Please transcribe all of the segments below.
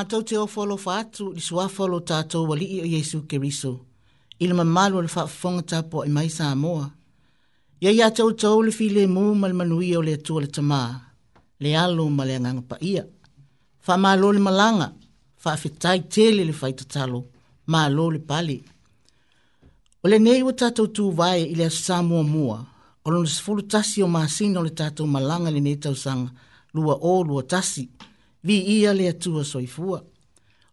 atou te ofoalo fa atu i suafoalo tatou alii o iesu keriso i le mamalu o le faafofoga tapua i mai sa moa ia iā te outou le filemu ma le manuia o le atua le tamā le alo ma le agaga paia faamālō le malaga faafetai tele le faitatalo mālō le pale o lenei ua tatou tuvae i le aso sa muamua o lona sefulu tasi o masina o le tatou malaga lenei tausaga lua o lua tasi vi ia le atua soifua.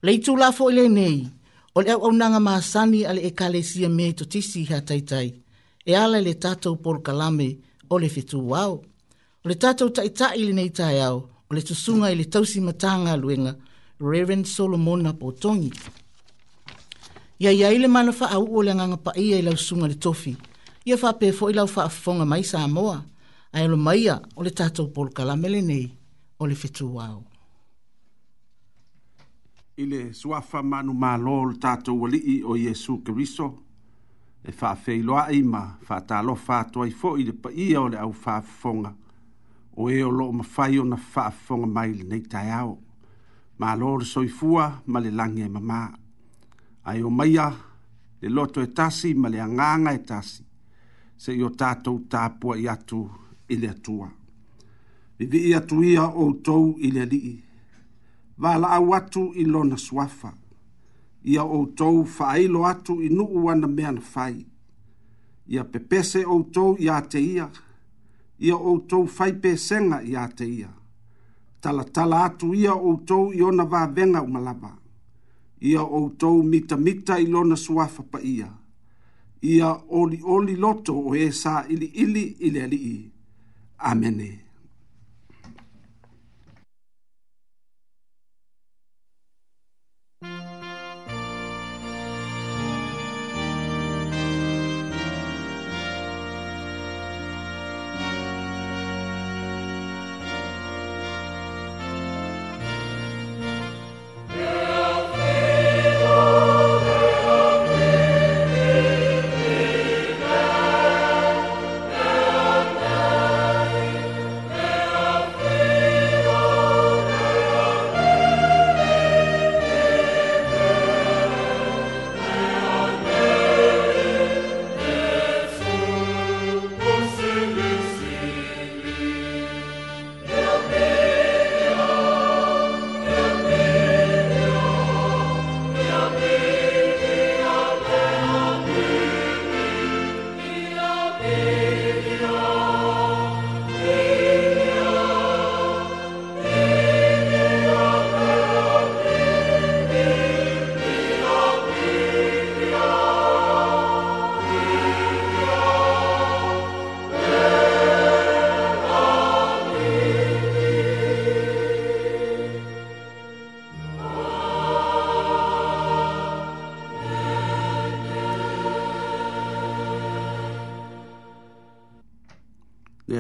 Le itu lafo ile nei, o le au au nanga maasani ale e kale sia e me to tisi ha taitai, e ala le tatou por kalame o le fitu wau. O le tatou taitai ile nei tai au, o le tusunga ile tausi matanga luenga, Reverend Solomon na potongi. Ia ia ile mana faa au o le nganga pa ia ile usunga le tofi, ia faa pefo ile au faa fonga mai sa amoa, ai alo maia o le tatou por kalame le nei, o le fitu wau i le suafa manu mālō o le tatou alii o iesu keriso e faafeiloaʻi ma faatalofa atu ai foʻi le paia o le au faafofoga o ē e o loo mafai ona faafofoga mai lenei taeao mālō o le soifua ma le lagi e mamā ae o maia le loto e tasi ma le agaga e tasi seʻi o tatou tapuaʻi atu i le atua vivii atu ia outou i le alii vala au atu i lona suafa. Ia outou faailo atu i nuu ana mea na fai. Ia pepese outou i ate ia. Ia outou fai pesenga i ate ia. Tala tala atu ia outou i ona vavenga umalaba. Ia outou mita mita i lona suafa pa ia. Ia oli oli loto o esa ili ili ili ali i. Amene. Amene.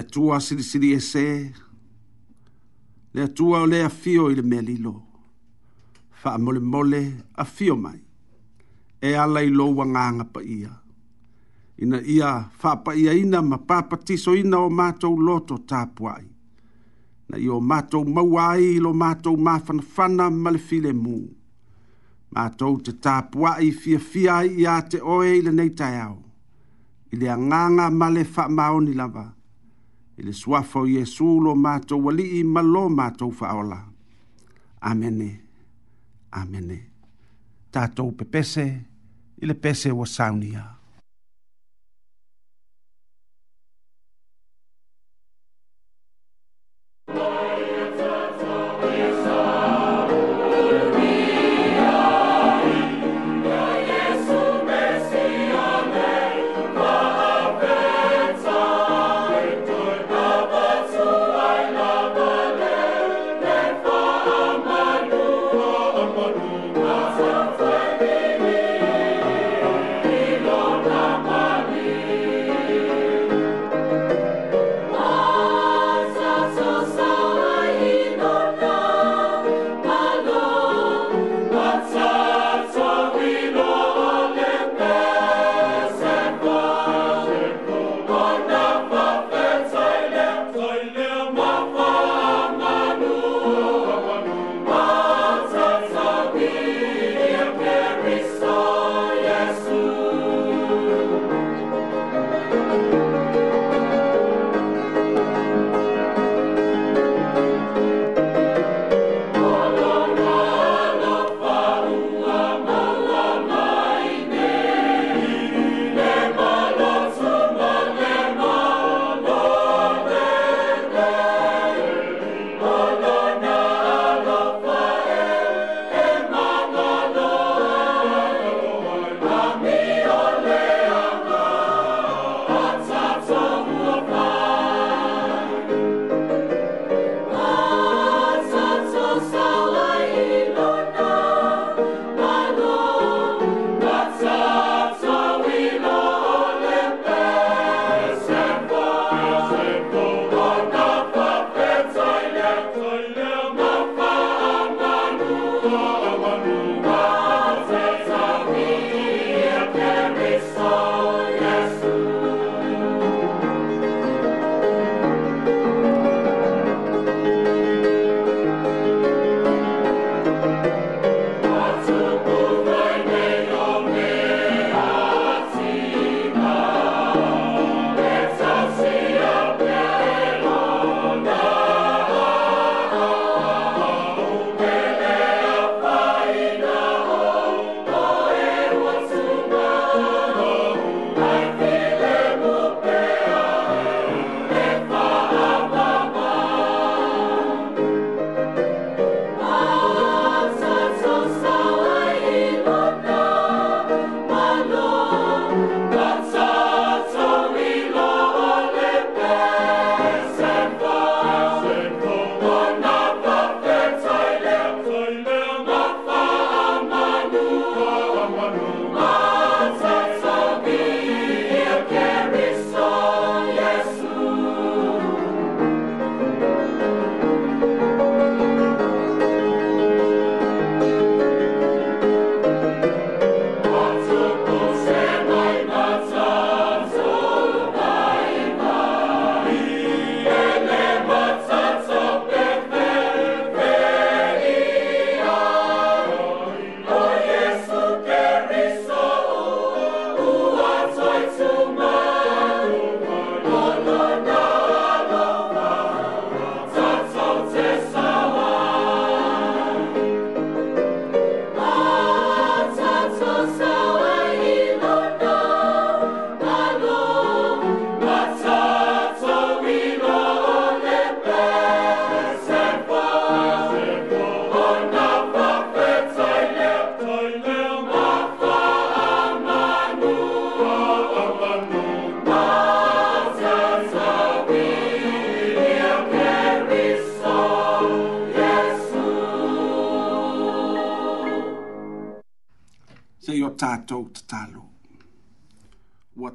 atua sirisiri ese, le atua o le afio i le mea lilo, faa mole mole afio mai, e ala i loa nganga pa ia. Ina ia faa pa ia ina ma papatiso ina o mato loto tāpuai. Na io mato mātou mauai lo mato mafanafana ma le file mū. Mātou te tāpuai fia fia i a te oe i le neitai au. I le anganga ma le faa maoni lavaa i le suafa o iesu lo matou alii ma lo matou faaola amene amene tatou pepese i le pese ua sauni ia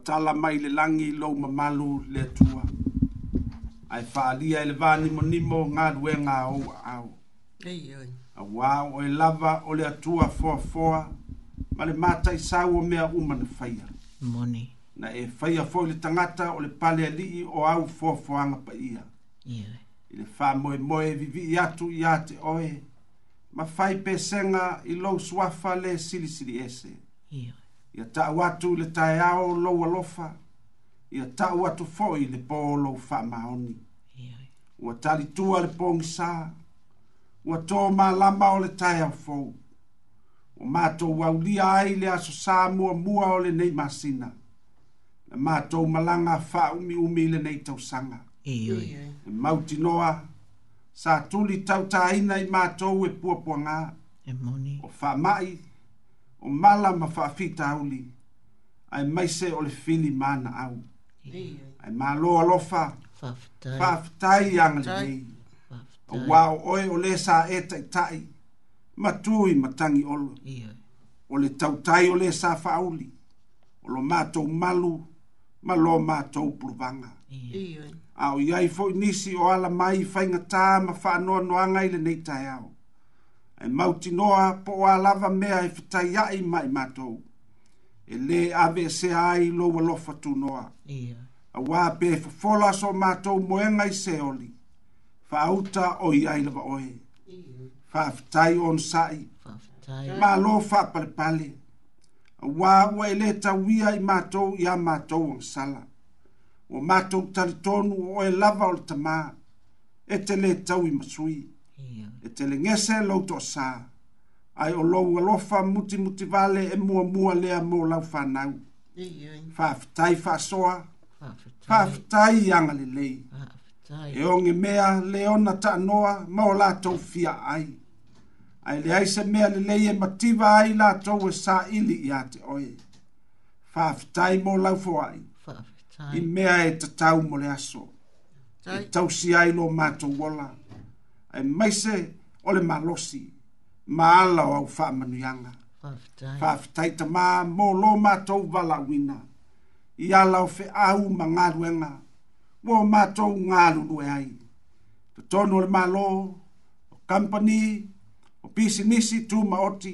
tala mai le langi lo mamalu le tua. Ai whaalia e le vani mo nimo ngā rue ngā au au. Ei oi. A wāo e lava o le atua fua fua, ma le mātai sāua mea uma na whaia. Moni. Na e whaia fua le tangata o le pale alii o au fua fua ngā pa ia. Ei le wha moe moe vivi i atu i ate oe, ma whai pēsenga i lo suafa le sili sili ese. Ei ia taʻu atu i le taeao lou alofa ia taʻu atu foʻi le pō lou faamaoni ua talitua le pogisā ua tomālama o le taeao fou ua matou aulia ai le aso sa muamua o lenei masina le matou le nei tau sanga. tausaga e mautinoa sa tuli tautāina i matou e, e moni. o mai o mala ma faafita auli ae maise o le fili mana au ae malo alofa faafetai yang lelei auā o oe o lē e tai taʻitaʻi matui matangi olo o le tautai o lē sa faauli o lo matou malu ma lo matou puluvaga a o iai foʻi nisi o ala mai faigatā ma faanoanoaga i lenei taeao e mautinoa po a lava mea e fitai ai mai matou e lē ave se ai lou alofa tunoa yeah. auā pe fofola so matou moega i se oli faauta o i ai lava oe faafitai o nasaʻi malo faapalepale auā ua e lē tauia i matou iā matou agasala ua matou talitonu o oe lava o le tamā e te lē tau i masui e telegese lou toʻasā ae o lou alofa mutimuti vale e muamua lea mo lau fanau faafetai faasoa faafetai iaga lelei e oge mea le ona taanoa ma o latou fiaai ae leai se mea lelei e mativa ai latou e saʻili iā te oe faafetai mo lau foaʻi i mea e tatau mo le aso e tausi ai lo matou ola e maise o le malosi ma ala o au fa Whaafitai ta mā mō lō mātou walawina i ala o whi au ma ngāruenga mō mātou ngāru e ai. Ta tono le malo, o company, o pisi nisi tū maoti,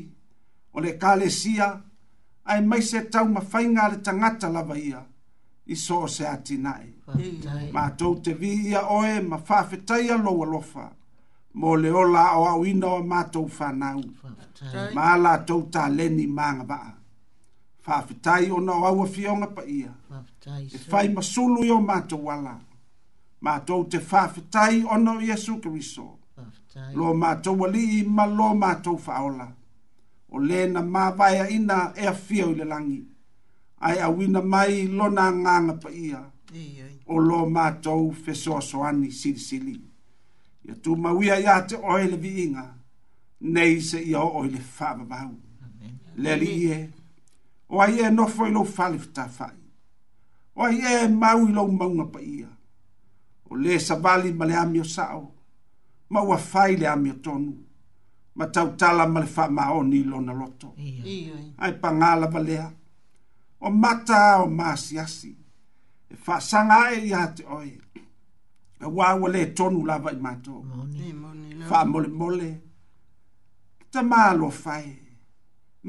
ole le kālesia, ai maise tau ma whainga le tangata lava ia i sō se ati Ma Mātou te vi ia oe ma whaafitai a loa lofa. Lo mo le ola o au ina o mātou whanau. Mā la tau tā leni mānga baa. Whawhitai o na aua fionga pa ia. E whai masulu yo o mātou wala. Mātou te whawhitai o na o Iesu Kriso. Lo mātou wali i ma lo mātou whaola. O le na mā ina e a fio i le langi. Ai a wina mai lona nganga pa ia. O lo mātou whesoa soani sili sili. Amen ia tumauia iā te oe le viiga nei se ia oo i le faavavau le alii e o ai e nofo i lou falefetafaʻi o ai e mau i lou mauga paia o lē savali ma le amio saʻo ma ua fai le amio tonu ma tautala ma le faamaoni i lona loto ae pagā lava lea o mata o masiasi e faasaga aʻe iā te oe wa wa le tonu lava i mato. Fa mole mole. Ta ma lo fai.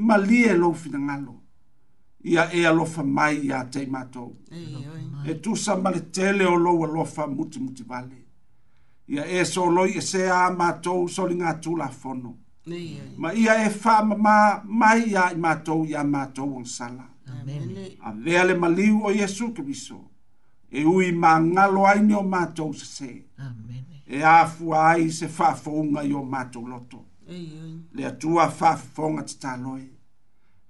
Ma li e lo fina ngalo. Ia e alo fa mai ia te mato. E tu sa ma le tele o lo wa lo fa muti muti vale. Ia e so lo i e se a mato so li ngatu la fono. Ma ia e fa ma mai ia i mato ia mato wang sala. Amen. A vea le maliu o Yesu kibiso. Amen e ui mangalo ai ni o mātou se se. Amen. E afu ai se whafounga i o mātou loto. Eiei. Le atua whafounga te tāloi.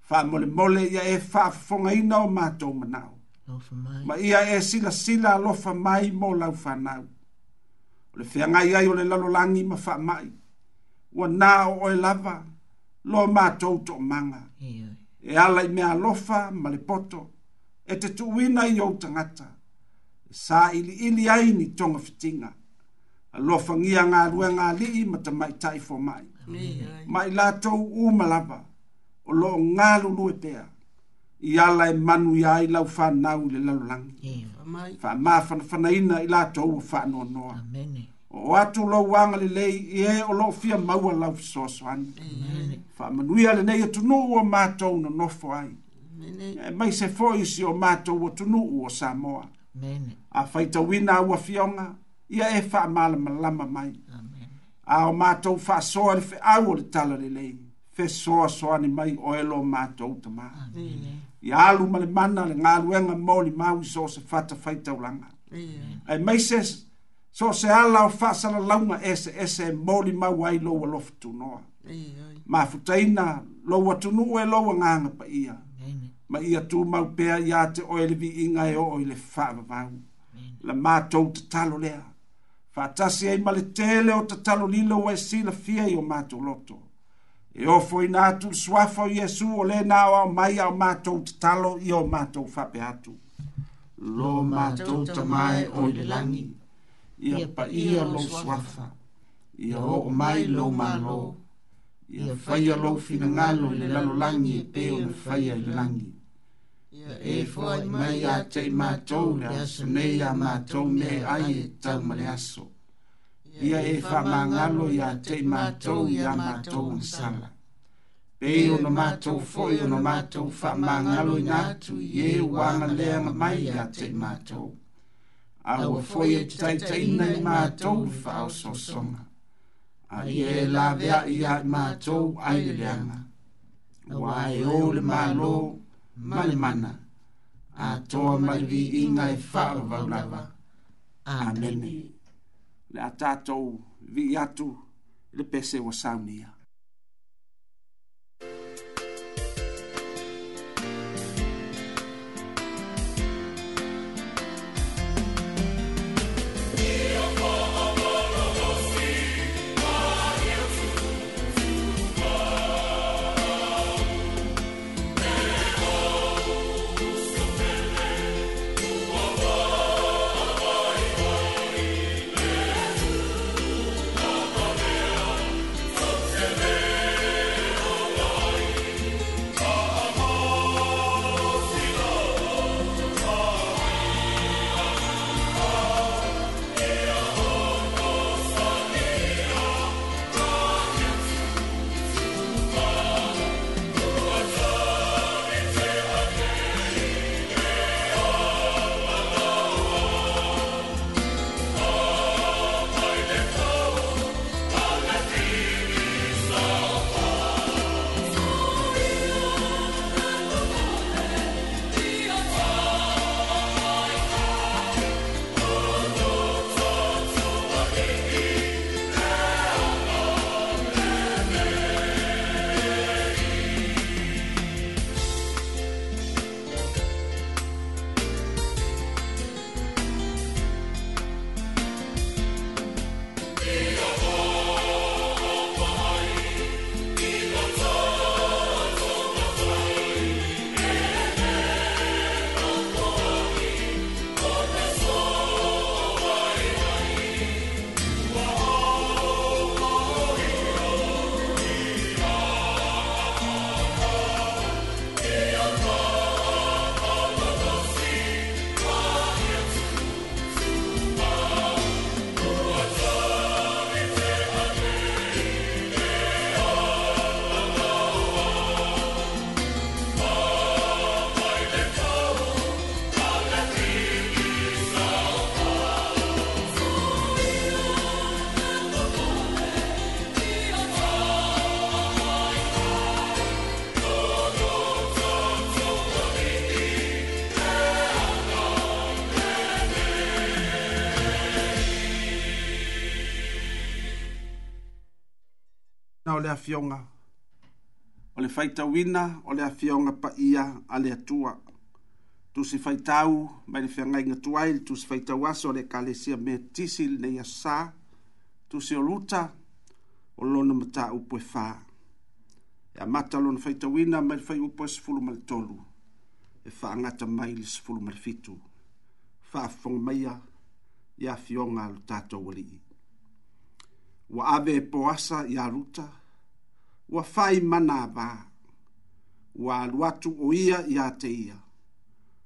Wha mole mole ia e whafounga ina o mātou manau. Lofa mai. Ma ia e sila sila lofa mai mō lau whanau. O le whianga ia i o le lalo langi ma wha mai. Ua nā o e lava. Lo mātou to manga. Eiei. E ala i mea lofa ma le poto. E te tuwina i o tangata. Eiei sa ili ili ai ni tonga fitinga lo fangia nga rua nga li ma ta mai tai fo mai mai la to u malapa o lo nga lu lu te a ia la e manu ia i lau fa na u le la lang fa ma fa fa na ina i la to u fa no no o atu lo wanga le le e o lo fia mau a lau so so an fa manu ia le nei tu no u ma to no no fo ai e mai se fo i si o ma to u tu no u o sa moa Amen a faitauina auafioga ia e faamalamalama mai a o matou faasoa le feʻau o le tala lelei fesoasoani mai o elo matou tamā ia alu ma le mana le galuega mo li mau i so se fata faitaulaga ae maise so se ala o faasalalauga eseese mo li mau ai lou alofa tunoa mafutaina lou atunuu e lou agaga paia ma ia tu mau pea ia te oele vi inga e o ile whaavavau. La mātou te talo lea. Whātasi ei male tele o te talo lilo wai si la fia i o mātou loto. E o fwoi nātu swafo Iesu o le nāo au mai au mātou te talo i o mātou whape atu. Lo mātou ta mai o le langi. Ia pa ia lo swafa. Ia o mai lo mālo. Ia whaia lo fina ngalo le lalo langi e peo le whaia le langi e foi mai a te matou le aso nei a matou me ai e tau male aso. Ia e, e whamangalo i a te matou i a matou un sala. Pei ono matou foi ono matou whamangalo i ngatu i e wanga lea mai a te matou. Awa foi e te taitaina e e i matou whao sosonga. A i e la vea i a matou ai leanga. Wai o le malou male mana a toa mai vi inga e whaara vau lawa. Amen. Le a tātou vi atu le pese wa saunia. na o le afioga o le faitauina o le afioga paia a le atua tusi faitau mai le feagaiga tuai le tusi faitau aso o le ekalesia metisi lenei asosā tusi o luta o lona mataupu e fā e amata lona faitauina mai le faiupu e sefulu ma le tolu e faagata mai le sefulu ma le fitu faafofoga maia ia afioga a lo tatou alii ua ave e po asa iā luta ua fai mana ba. Ua alu atu o ia i ate ia.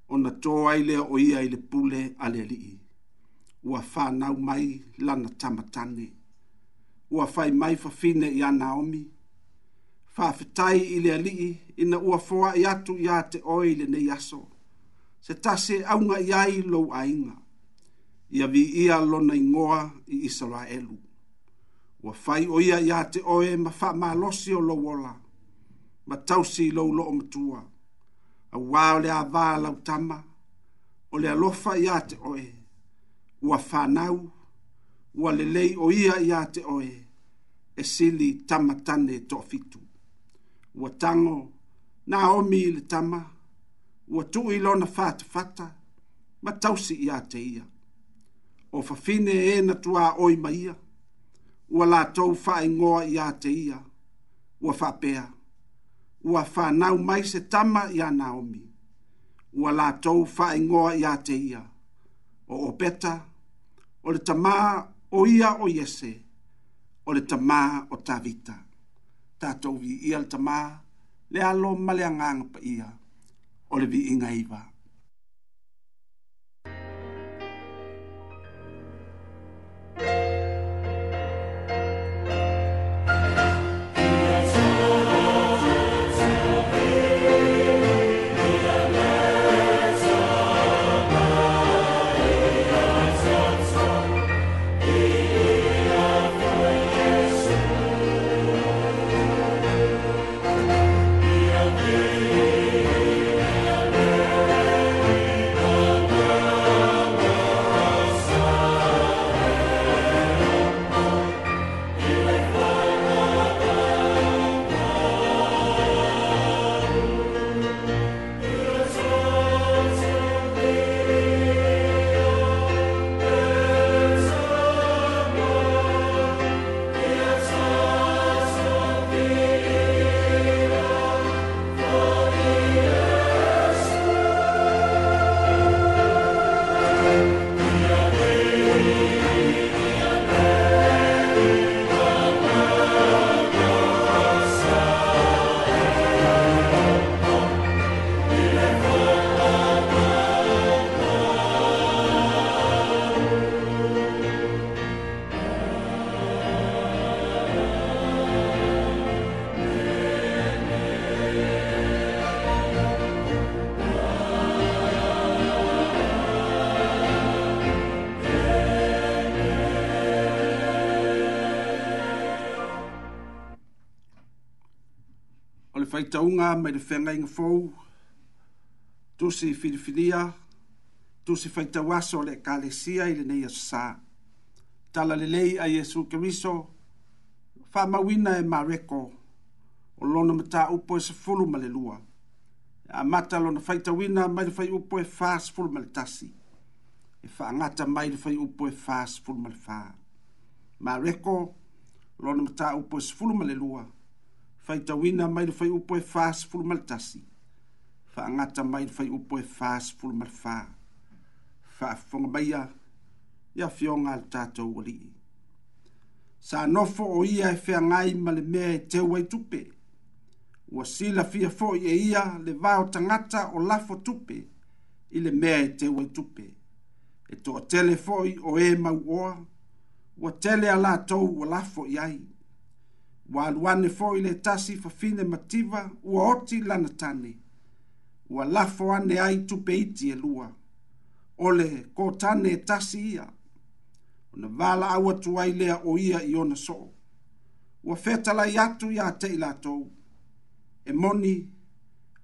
O na tō aile o ia i le pule ale li i. Ua whanau mai lana tamatane. Ua fai mai fa fine i ana omi. Whawhetai i le li i ina ua fōa i atu i ate oi le ne yaso. Se tase aunga iai lou ainga. Ia vi ia lona ingoa i Israelu ua fai o ia iā te oe ma faamalosi o lou ola ma tausi i lou loo matua auā o le avā lautama o le alofa iā te oe ua fānau ua lelei o ia iā te oe e sili tama e tane toʻafitu ua tago na omi i le tama ua tuui lona fatafata ma tausi iā te ia o fafine e na tuā oi ma ia ua latou faaigoa iā te ia ua faapea ua fanau mai se tama iā naomi ua latou faaigoa iā te ia o peta. o le tamā o ia o iese o le tamā o tavita tatou viia le tamā le alo ma le agaga paia o le viiga iva le faitaunga mai le whenga inga fau, tusi filifilia, tusi faitawaso le kalesia i le nei asasā. Tala le lei a Yesu Kiriso, wha mawina e mareko, o lona mata upo e sefulu ma le lua. A mata lona faitawina mai le fai upo e faa sefulu ma le tasi. E wha angata mai le fai upo e faa sefulu ma le faa. Mareko, lona mata upo e sefulu ma le lua. Mareko, fai tawina mai fai upo e fas ful maltasi. Fa angata mai fai upo e fas ful malfa. Fa afonga baia, ia fionga al tato wali. Sa nofo o ia e fea ngai male mea e te wai tupe. Ua sila fia fo ia e ia le vao tangata o lafo tupe, ile mea e te wai tupe. E to tele o e mau oa, ua tele ala tau o lafo iai. ai ua aluane foʻi le tasi fafine mativa ua oti lana tani ua lafo ane ai tupe iti e lua o le kotane e tasi ia ona valaau atu ai o ia i ona soo ua fetalai atu iā teʻi latou e moni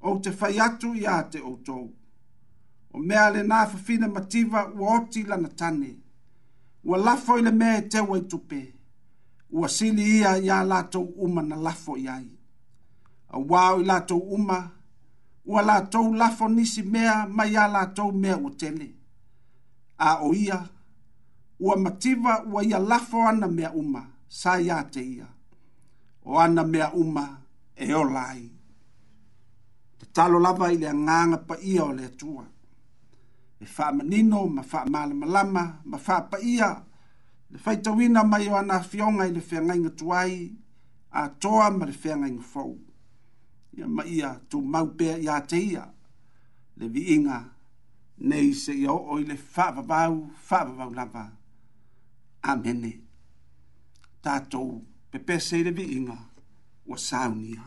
ou te fai atu iā te outou o mea fa fafine mativa ua oti lana tane ua lafo i le mea e teu ai tupe ua sili ia iā latou uma na lafo i A auā o i latou uma ua latou lafo nisi mea ma ia latou mea ua tele a o ia ua mativa ua ia lafo ana mea uma sa iā te ia o ana mea uma e ola Te talo lava i le pa ia o le atua e manino, ma faamalamalama ma faapaia le faitauina mai o ana fionga i le feagaiga tuai atoa ma le feagaiga fou ia ma ia tumau pea iā te ia le viiga nei seʻia oo i le faavavau faavavau lava amene tatou pepese i le viiga ua saunia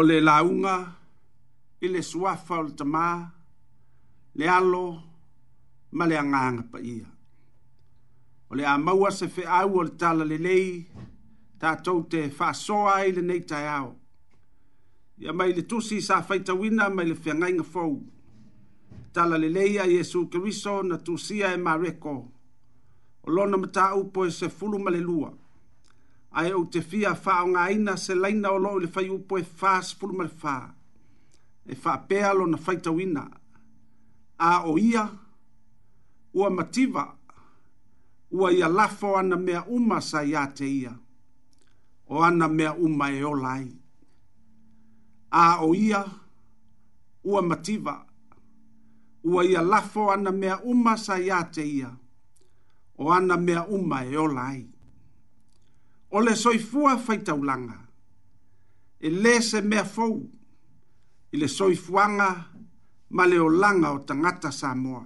o le launga, i le suafa o le tamā, le alo, ma le anganga pa ia. O le amaua se fe au o le tala le lei, tātou te whasoa i le nei tai au. Ia mai le tusi sa whaita wina mai le whiangainga fau. Tala le leia Jesu Kiriso na tusia e mareko. O lona mata upo e se fulu ma le lua. le lua ae ou te fia faaaogāina se laina o loo i le fai upu e fasepulu ma le fā e faapea lona faitauina a o ia ua mativa ua ia lafo ana mea uma sa iā te ia o ana mea uma e ola ai a o ia ua mativa ua ia lafo ana mea uma sa iā te ia o ana mea uma e ola ai o le soifua faitaulaga e lē se mea fou i le soifuaga ma le olaga o tagata samoa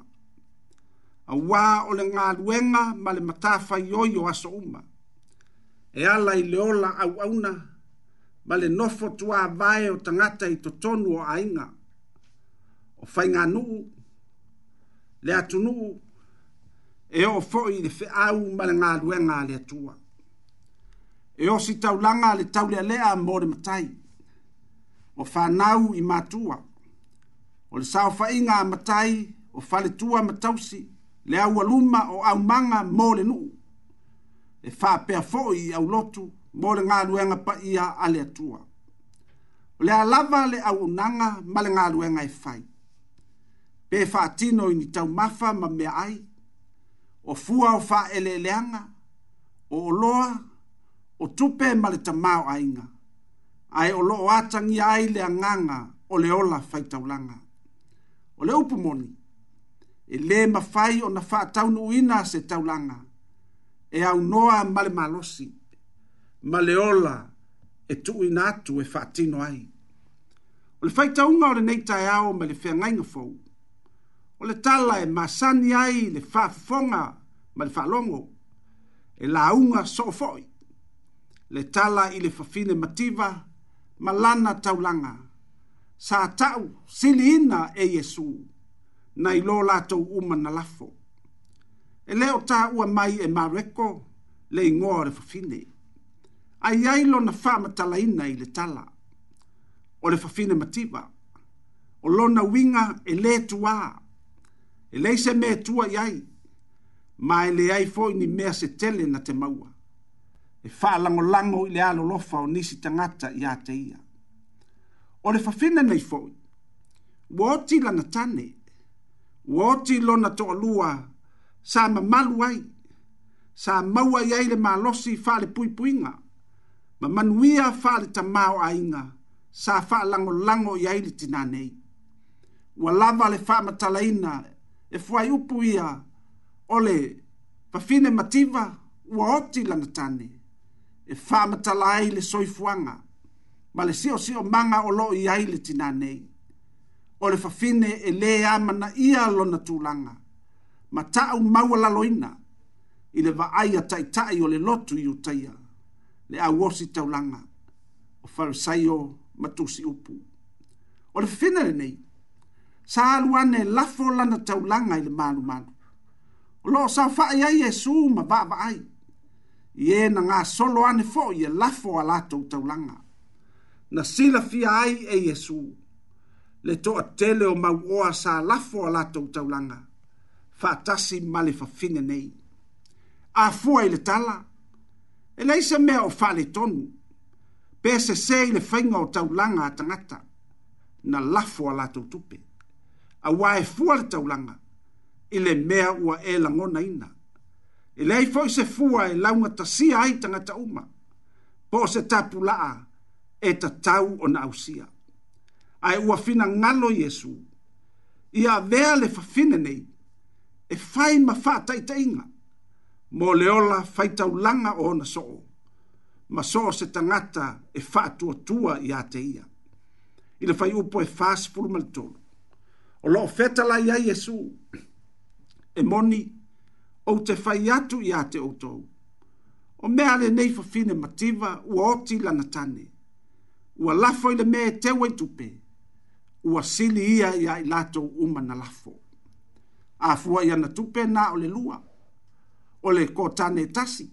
auā o le galuega ma le matafai oi o aso uma e ala i le ola auauna ma le nofo tuāvae o tagata i totonu o aiga o faiganuu le atunuu e oo foʻi i le feʻau ma le galuega a le atua e o si tau langa le tau lea lea mō le matai. O whanau i mātua. O le sao whainga matai o whale tua matausi le au aluma o au manga mō le nuu. E wha pea fōi i au lotu mō le ngā luenga pa ia ale atua. O le alava le au unanga ma le ngā luenga e whai. Pe wha tino i ni tau mafa ma mea ai. O fua o wha ele leanga. O loa o tupe ma mau tamao ainga. Ai o loo atangi ai le nganga o le ola faitaulanga. O le upumoni, e le mafai o na faa taunu uina se taulanga, e au noa ma le malosi, ma le ola e tu inatu e faa tino ai. O le faitaunga o le neita e ao ma le whiangainga fau, o le tala e masani ai le faa fonga ma le longo, e la unga so foi le tala i le fafine mativa ma lana taulanga. Sa tau siliina e Yesu na i lo latou uma na lafo. E leo ta ua mai e mareko le ingoa le fafine. Ai ai lo na wha matalaina i le tala. O le fafine mativa. O lo na winga e, e le tua. E le se me tua iai. Ma e le ai foi ni mea se tele na te maua e faalagolago i le alolofa o nisi tagata iā te ia o le fafina nei foʻi ua oti lana tane ua oti lona toʻalua sa mamalu ai sa maua i ai le malosi faalepuipuiga ma manuia faaletamā o aiga sa faalagolago i ai le tinā nei ua lava le faamatalaina e fuai upu ia o le fafine mativa ua oti lana tane e whamatala ai le soifuanga, ma le sio sio manga o loo i ai le tina nei. O le fafine e le amana ia lona tūlanga, ma tau maua laloina, i le vaai a tai tai o le lotu i utaia, le awosi taulanga, o farisaio matusi upu. O le fafine le nei, sa aluane lafo lana taulanga i le malu malu. O loo sa faa iai e suu ma vaa vaai, va ie na ngā solo ane fo ie lafo a lato taulanga. Na sila fia ai e Yesu, le toa tele o mau oa sa lafo a lato taulanga, fatasi male fa fine nei. A fua i le tala, e leisa mea o fale tonu, pe se se i le whainga o taulanga a tangata, na lafo a lato tupe. A wae fua le taulanga, i le mea ua e langona ina, e lei foi se fua e launga ta si ai tanga ta uma po se tapu laa e ta tau o na ausia ai ua fina ngalo Yesu ia vea le fa fine nei e fai ma fa tai inga mo le ola fai tau langa o na so ma so se tangata e fa tua tua ia te ia Ile fai upo e fa sepulu malitolo o lo feta la ia Yesu e moni o te whai atu i a te outou. O mea le nei fa fine mativa ua oti lana tane. Ua lafo i le mea e te wei tupe. Ua sili ia ia i lato uma na lafo. A fua i ana tupe na o le lua. O le ko tane e tasi.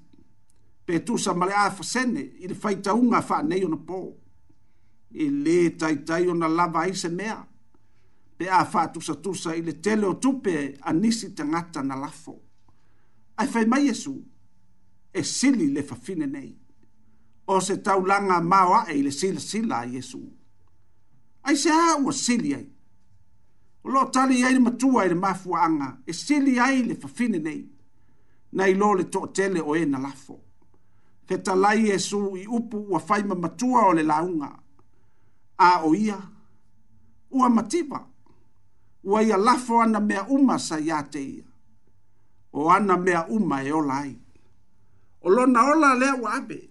Pe tu sa male a fa sene i le whai taunga fa nei ona pō. I le tai tai na lava i se mea. Pe a fa tusa tusa i le tele o tupe a nisi tangata na lafo ai fai mai Jesu e sili le fa fine nei o se tau langa maua e le sila sila a Jesu ai se a ua sili ai o lo tali ai le matua e le mafua anga e sili ai le fa fine nei nei lo le tele o e na lafo he talai Jesu i upu ua fai ma matua o le launga a o ia ua mativa ua ia lafo ana mea uma sa ia te ia o ana mea uma e ola ai. O lo na ola lea wa abe,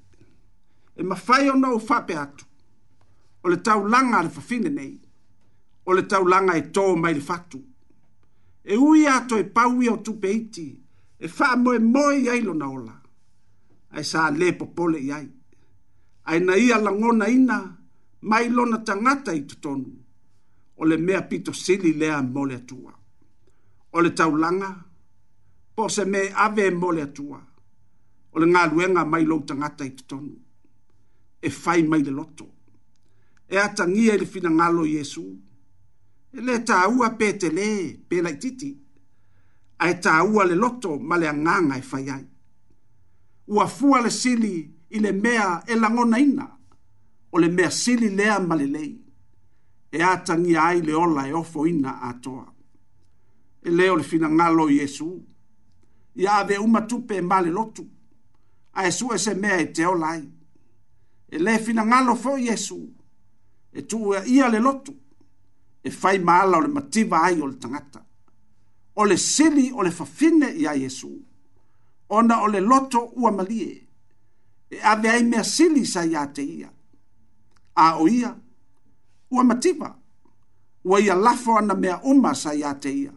e mawhai o nau whape atu, o le tau langa le whawhine nei, o le tau langa e tō mai le whatu. E ui ato e paui o tupe iti, e wha moe moe iai na ola, ai sa le popole iai. Ai na ia la ngona ina, mai lona tangata i tutonu, o le mea pito sili lea mole atua. O le tau langa, po se me ave mole atua. O le ngā luenga mai lo tangata i tonu. E fai mai le loto. E atangia le fina ngalo Yesu. E le ta ua pe te le, pe lai titi. A e ta ua le loto ma le anganga e fai ai. Ua fua le sili i le mea e langona ina. O le mea sili lea ma le lei. E atangia ai le ola e ofo ina atoa. E leo le fina ngalo Yesu. Yesu ia ave uma tupe e male lotu. A esu e se mea e te olai. E le fina ngalo fo Yesu. E tu e ia le lotu. E fai maala o le mativa ai o le tangata. O le sili o le fafine ia Yesu. Ona o le loto ua malie. E ave ai mea sili sa ia te ia. A o ia. Ua mativa. Ua ia lafo ana mea uma sa ia te ia.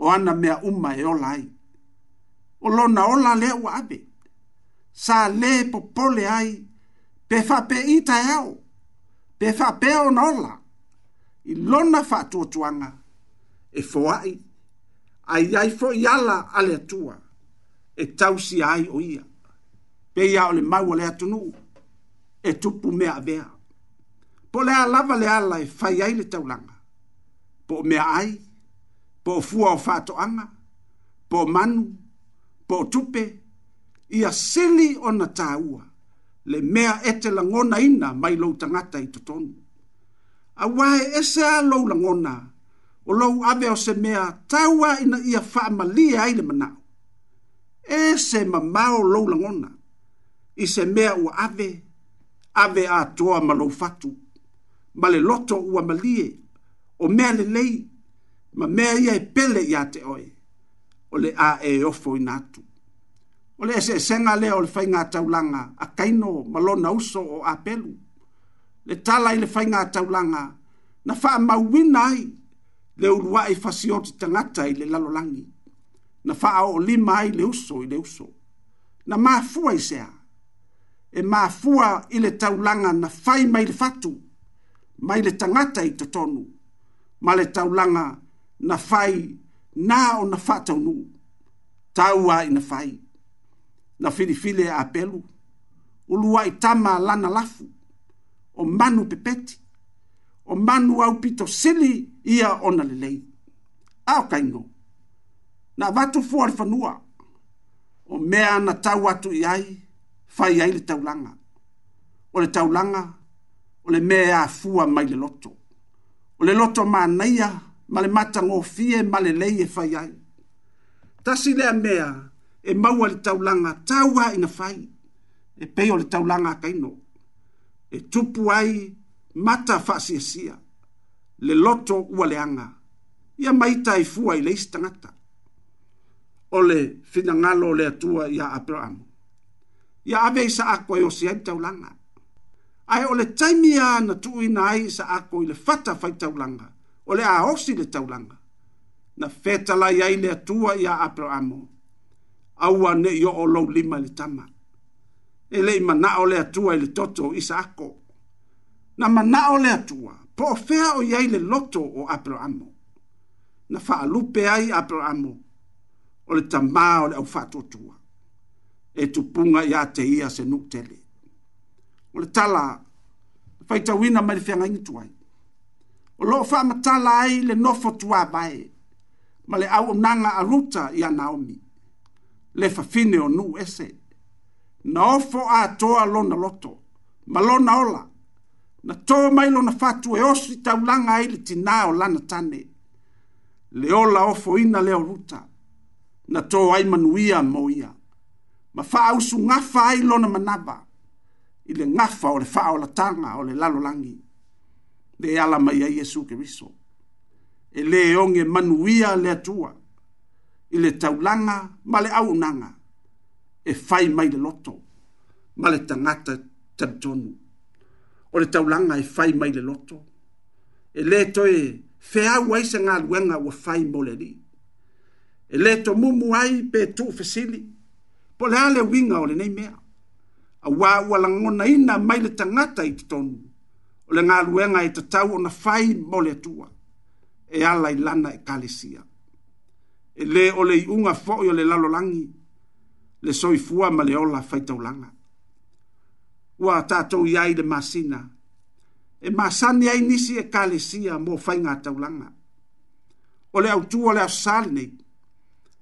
O ana mea uma e olai. ai o lona ola lea ua abe sa lē popole ai pe faapeʻita e ao pe faapea ona ola i lona faatuatuaga e foaʻi aiai foʻi ala a le atua e tausia ai o ia peia o le mau o le atunuu e tupu mea avea po le a lava le ala e fai ai le taulaga po o mea ai po o fua o faatoʻaga po o manu po tupe ia seli ona tāua le mea ete langona ina mai lou tangata i totonu. A wae ese a lou langona o lou ave o se mea tāua ina ia whaamalia ai le manao. E se mamao lou langona i se mea ua ave, ave a toa ma lou fatu, ma le loto ua malie o mea le lei, ma mea ia e pele ia te oe o le a e ofo ina atu. O le se senga le o le fai taulanga a kaino malona uso o apelu. Le tala i le fai taulanga na faa mawina ai le urua e fasioti tangata i le lalolangi. Na faa o lima ai le uso i le uso. Na maafua i sea. E maafua i le taulanga na fai mai le fatu. Mai le tangata i totonu. Ma le taulanga na fai na o na fatau nu tau a ina fai na filifile a pelu ulua i tama lana lafu o manu pepeti o manu au pito sili ia ona lelei ao kaino na vatu fua le fanua o mea na tau atu i ai fai ai le taulaga o le taulaga o le mea fua mai le loto o le loto manaia ma ma le matagofie ma le lei e fai ai tasi lea mea e maua le taulaga tau aina fai e pei le taulanga taulaga akaino e tupu ai mata faasiasia le loto ua anga, ia maita e fua i le isi tagata o le finagalo o le atua ia abraham ia ave i saako e osi ai le taulaga ae o le taimi na tuina ai i saako i le fata fai taulanga o le aosi le taulaga na fetalai ai le atua iā aperaamo aua neʻi oo lou lima i le tama e leʻi manaʻo le atua i le toto o isaako na manaʻo le atua po o fea o iai le loto o aperaamo na faalupe ai aperaamo o le tamā o le aufaatuatua e tupuga iā te ia se nuu tele o le tala faitauina mai le feagaigi tu ai o lo fa matala ai le nofo tua bae. Ma le au nanga aruta i a Naomi. Le fa fine o nu ese. Na ofo a toa lo na loto. Ma lo na ola. Na to mai lo na fatu e osi taulanga ai le tina o lana tane. Le ola ofo ina le aruta. Na to ai manuia mo ia. Ma fa ausu ngafa ai lo na manaba. Ile ngafa o le fa o la tanga o le lalo langi. langi le ala mai ai Jesu Kristo. E le onge manuia le atua. I le taulanga ma le aunanga. E fai mai le loto. Ma le tangata tantonu. O le taulanga e fai mai le loto. E le toe fea waisa ngā luenga wa fai mole li. E le to mumu ai pe tu fesili. Po le ale winga o le nei mea. A wā ua langona ina mai le tangata i tonu o le galuega e tatau ona fai mo le atua e ala i lana ekalesia e lē e o le iʻuga foʻi o le lalolagi le soifua ma le ola faitaulaga ua tatou iā i le masina e masani ai nisi ekalesia mo faigataulaga o le autua o le asosale nei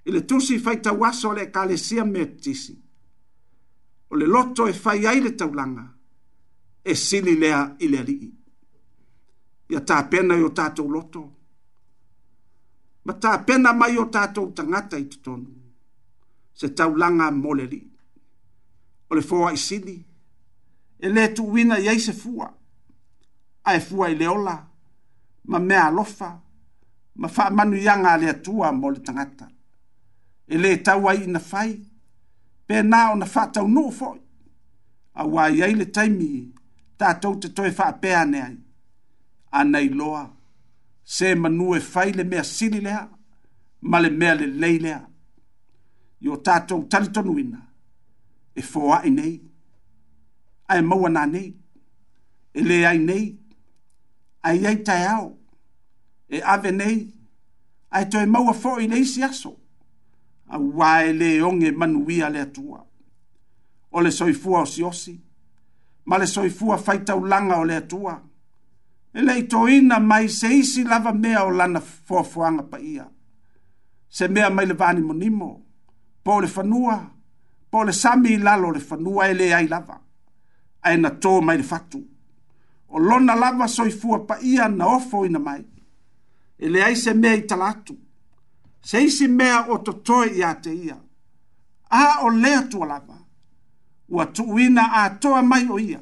i le tusi faitauaso o le ekalesia metisi o le loto e fai ai le taulaga e sili lea i le alii ia tapena i o tatou loto ma tapena mai o tatou tagata i totonu se taulaga mo le alii o le foaʻi sili e lē tuuina i ai se fua ae fua i le ola ma mea alofa ma manu yanga le atua mo le tagata e lē tau ai ina fai pe na ona faataunuu foʻi auā i ai le taimi tātou te toi whaapea ne ai. Anei loa, se manu e fai le mea sili lea, ma le mea le lei lea. Yo tātou talitonu ina, e fōa i nei, a e maua nā nei, e le ai nei, a e ai tai ao, e ave nei, a e toi maua fō i nei si aso, a wae le onge manu ia le atua. O le soifua o si osi, osi ma le soifua faitaulaga o le atua e le itoina mai se isi lava mea o lana foafoaga paia se mea mai le vanimonimo po o le fanua po o le sami i lalo o le fanua e leai lava ae na tō mai le fatu o lona lava soifua paia na ofo ina mai e leai se mea i tala atu se isi mea o totoe iā te ia a o lea tua lava ua tuuina atoa mai o ia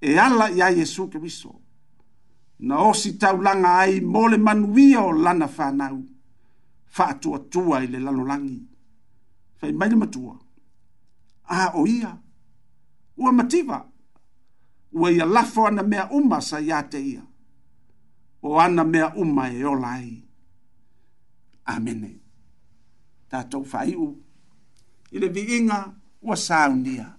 e ala iā iesu keriso na osi taulaga ai mo le manuia o lana fanau faatuatua i le lalolagi fai mai le matua a o ia ua mativa ua ia lafo ana mea uma sa iā te ia o ana mea uma e ola ai amene tatou faaiʻu i le viiga O un dia.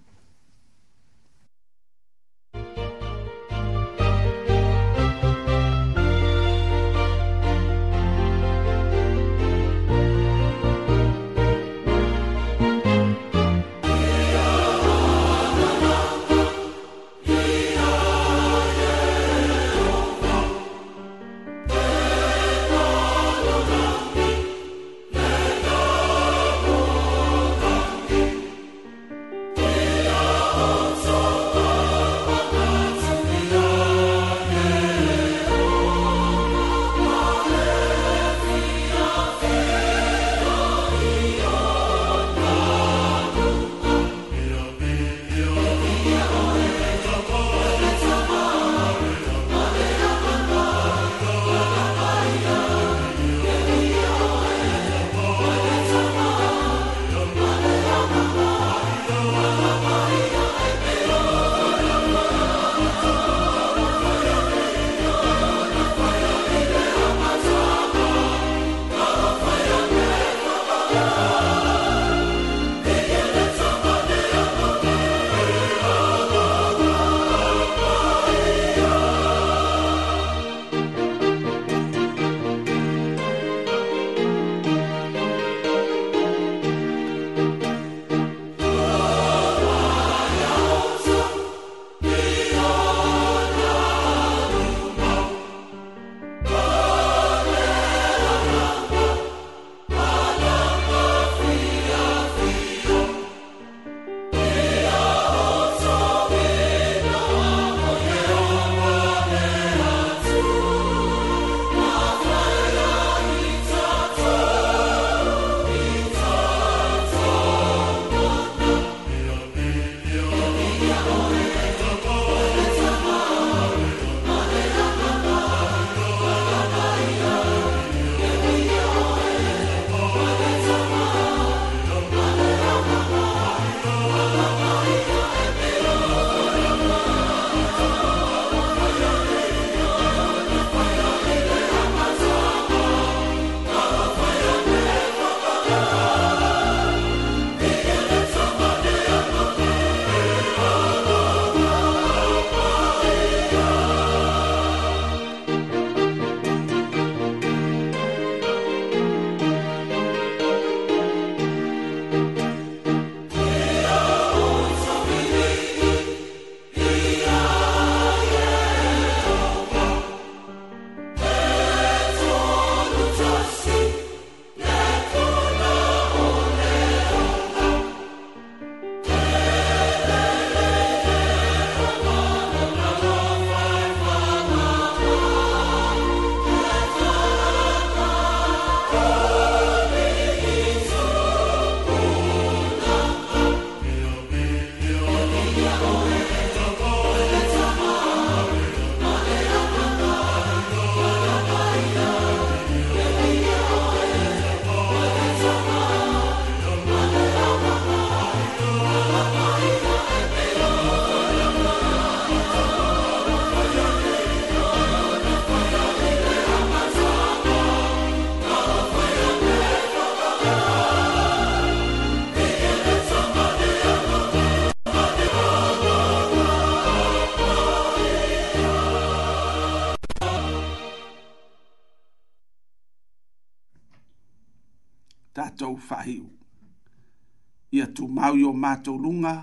mātou lunga,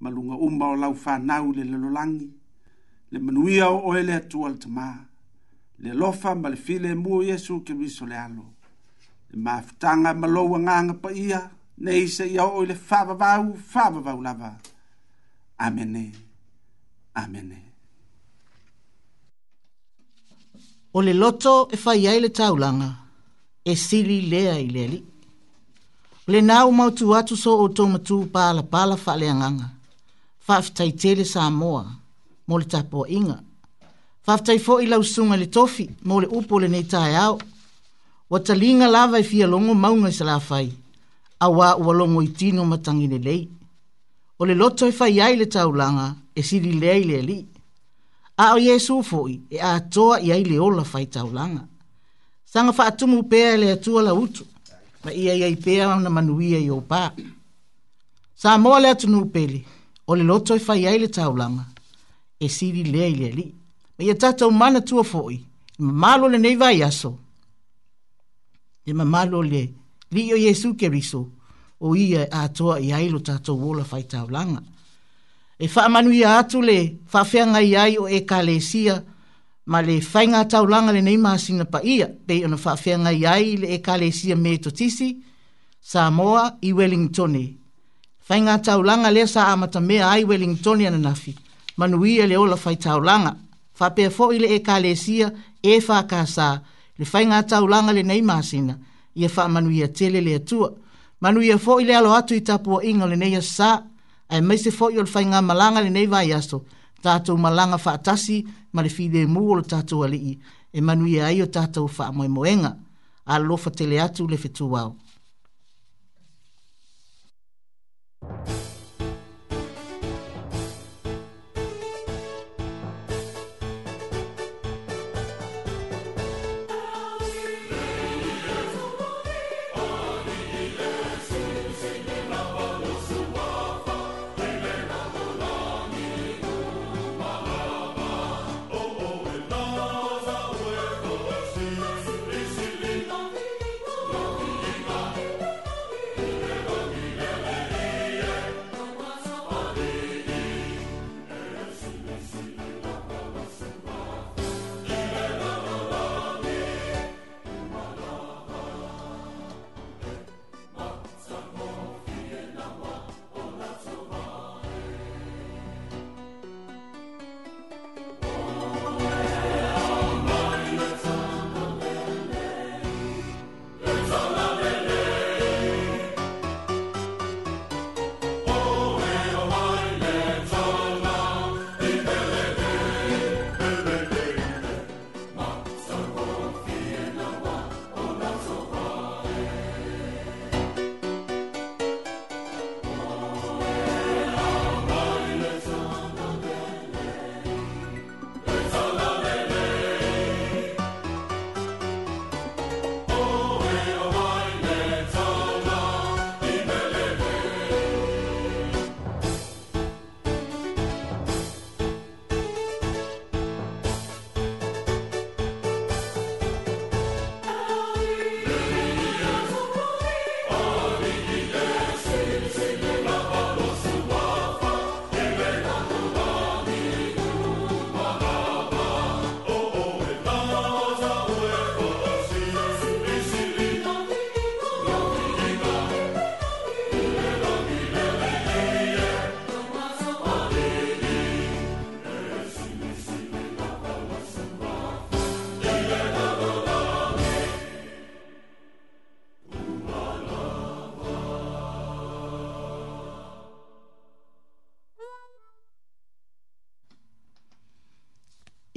ma lunga umba o lau whānau le lalolangi, le manuia o oele atu al tamā, le lofa ma le file mua Yesu ke wiso le alo, le maafutanga ma loua nganga pa ia, ne isa ia o le whāwawau, whāwawau lava. Amene, amene. O le loto e fai ai le taulanga, e siri lea i le li le na o mau atu so o tō matū pāla pāla whale anganga. Whaafitai tele sa moa, mō le tapo inga. Whaafitai fo i lau sunga le tofi, mō le upo le nei tāi au. Wa ta linga lava i fia longo maunga i sa lawhai, a wā ua longo i tino matangi ne lei. O le loto i e fai ai le taulanga, e siri lei le li. A o Jesu fo'i, e a toa i ai le ola fai taulanga. Sanga wha atumu pēa le atua la utu pa ia ia i pēa na manuia i o pā. Sā mōa lea tunu pēli, o le loto i e whai ai le taulanga, e siri lea i lea li. Ma ia tātou mana tua fōi, ma malo le nei vai aso. E ma malo le li o Jesu ke riso, o ia atoa toa i ai lo tātou wola whai taulanga. E wha manuia atu le, wha whea ngai ai o e kalesia, ma le fainga tau langa le nei maasina pa ia, pe ono whaafenga iai le e kale sia me totisi, Samoa i Wellington. Fainga tau langa le sa amata mea ai Wellington ana nafi, manuia le ola fai tau langa, whapea fo i le e kale sia e whakasa, le fainga tau langa le nei maasina, ia wha manuia tele le atua, manuia fo i le alo atu i tapua inga le nei sa, ai meise fo i ol fainga malanga le nei vai aso, tato malanga fa atasi ma le fide mu o tato ali e manuia e ai o tato fa moemoenga a lo fa tele le fetu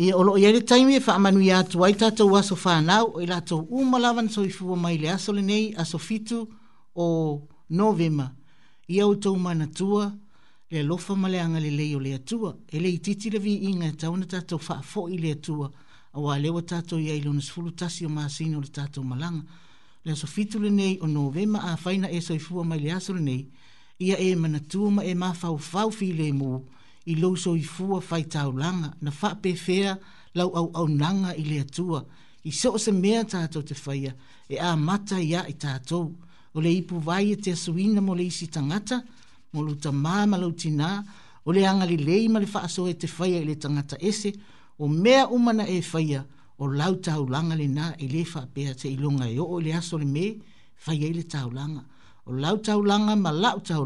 I o lo yele taimi fa e manu ya tu ai tata wa so fa na o ila to u malavan so ifu wa mai le aso le nei aso fitu o novema i au tau mana tua le lofa male anga le leio le atua e le ititi le vi inga tau na tata fa fo i le atua a wa le wa tata ia ilo na sfulu tasi o maasini o le tata malanga le aso fitu le nei o novema a faina e so ifu wa mai le aso le nei ia e mana tua ma e ma fau fau fi le muu i loso i fua fai tau na wha pe fea lau au au nanga i lea tua, i so se mea tātou te whaia, e a mata ia i tātou, o le ipu vai e te suina mo le isi tangata, mo lu ta māma tina, o le angali lei ma le wha aso e te whaia i le tangata ese, o mea umana e whaia, o lau tau le na i le wha pea te ilonga i e o, o le aso le me, whaia i le tau o lau tau ma lau tau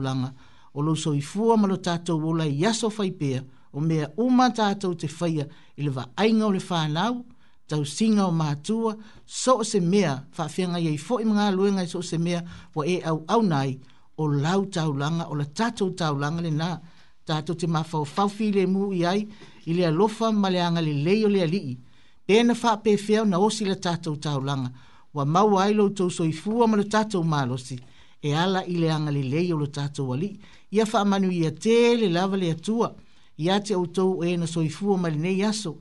o lo so ifua ma lo tātou o lai yaso fai pea o mea uma tātou te faya i le ainga o le whānau, tau singa o mātua, so o se mea whawhianga iei fo i mga luenga so o se mea wa e au au nai o lau tau langa o la tātou tau langa le nā tātou te mawhau fawhi le mu i ai i le alofa ma le anga le leo le alii. Pena wha pe feo na osi la tātou tau langa wa mau ailo tau so i fua ma le tātou mālosi. Tātou e ala i le anga lelei o lo tatou ali ia faamanu ia tē le lava le atua iā te outou e na soifua ma lenei aso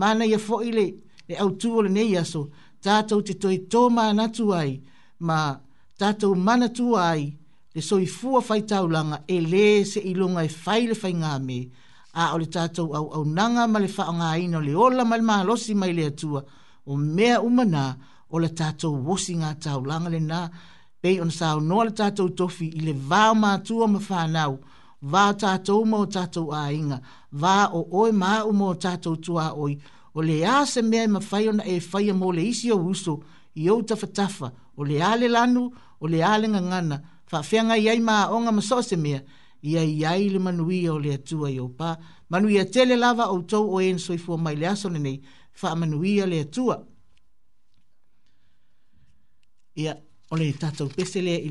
mana ia foʻi le le autū le nei aso tatou te toetō manatu ai ma tatou manatua ai le soifua faitaulaga e lē seʻiloga e fai le faigā me a o le tatou auaunaga ma le faaogāina o le ola ma le malosi mai le atua o mea uma nā o le tatou osi gā le lenā pei ona saunoa le tatou tofi i le vā mātua ma fānau vā tatou ma o tatou āiga vā o oe ma a'u ma o tatou tuāoi o le ā se mea e mafai ona e faia mo le isi ou uso i ou tafatafa o le ā le lanu o le ā le gagana faafeagai ai ma aʻoga ma soo se mea ia i ai le manuia o le atua i ou pā manuia tele lava outou o ē na soifua mai le aso lenei faamanuia le atua ia yeah o le tatou pese lea i